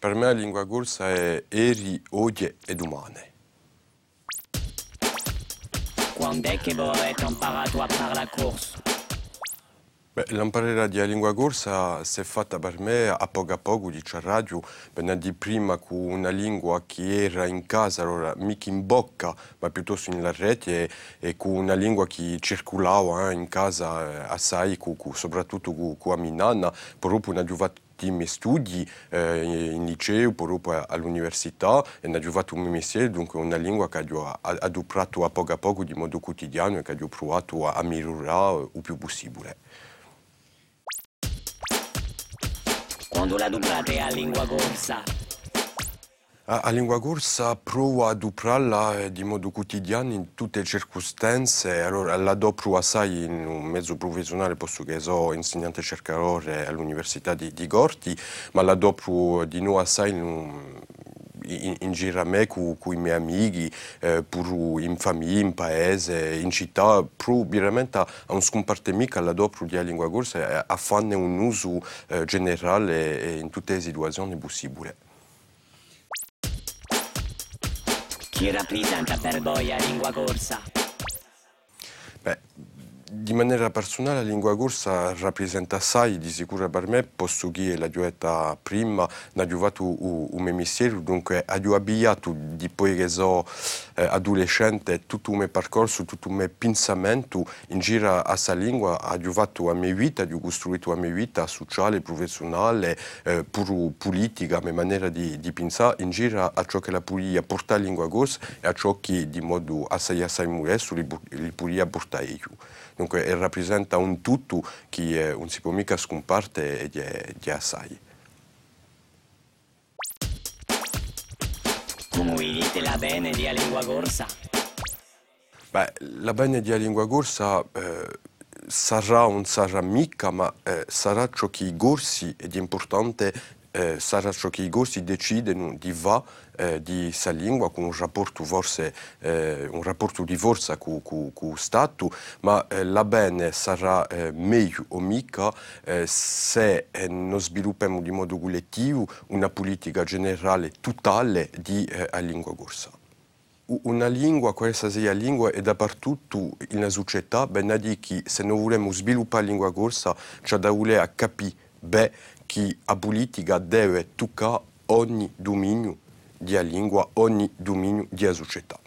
Per me la lingua corsa è eri, oggi e domani. Quando è che voi avete imparato a fare la corsa? L'imparare di lingua corsa si è fatta per me a poco a poco, dice a radio, venne di prima con una lingua che era in casa, allora mica in bocca, ma piuttosto nella rete, e, e con una lingua che circolava eh, in casa assai, cu, cu, soprattutto con, con la mia nonna, poi dopo ne i miei studi eh, in liceo, dopo all'università, e ho fatto un mestiere, dunque una lingua che ho adoprato a poco a poco di modo quotidiano e che ho provato a migliorare il più possibile. Quando la dublate a lingua corsa? A, a lingua corsa provo a duprarla eh, di modo quotidiano in tutte le circostanze, allora la dopro assai in un mezzo professionale, posto che sono insegnante cercatore all'Università di, di Gorti, ma la dopro di nuovo assai in in, in giro a me con, i miei amici, eh, pure in famiglia, in paese, in città, proprio veramente a un scomparto mica la dopo di lingua corsa e a farne un uso eh, generale e in tutte le situazioni possibili. Chi rappresenta per voi la lingua corsa? Di maniera personale la lingua corsa rappresenta assai di sicuro per me, posto che la giocata prima, ho fatto un mio mestiere, dunque ho abbiato di poi che sono eh, adolescente tutto il mio percorso, tutto il mio pensamento in giro a questa lingua, ho fatto la mia vita, ho costruito la mia vita sociale, professionale, eh, pure politica, la mia maniera di, di pensare, in giro a ciò che la Puglia porta la lingua corsa e a ciò che di modo assai assai modesto la Puglia porta io. Dunque rappresenta un tutto che non si può mica scomparte e di, di assai. Come dite la bene di a lingua corsa? Beh, la bene di lingua corsa eh, sarà o non sarà mica, ma eh, sarà ciò che i corsi è importante eh, sarà ciò che i corsi decidono di va eh, di questa lingua con un rapporto forse eh, un rapporto di forza con lo Stato, ma eh, la bene sarà eh, meglio o mica eh, se eh, non sviluppiamo di modo collettivo una politica generale totale di lingua corsa. Una lingua, questa sia lingua, è dappertutto nella società, ben di che se non vogliamo sviluppare la lingua corsa, da voler capire bene che la politica deve toccare ogni dominio di lingua, ogni dominio di società.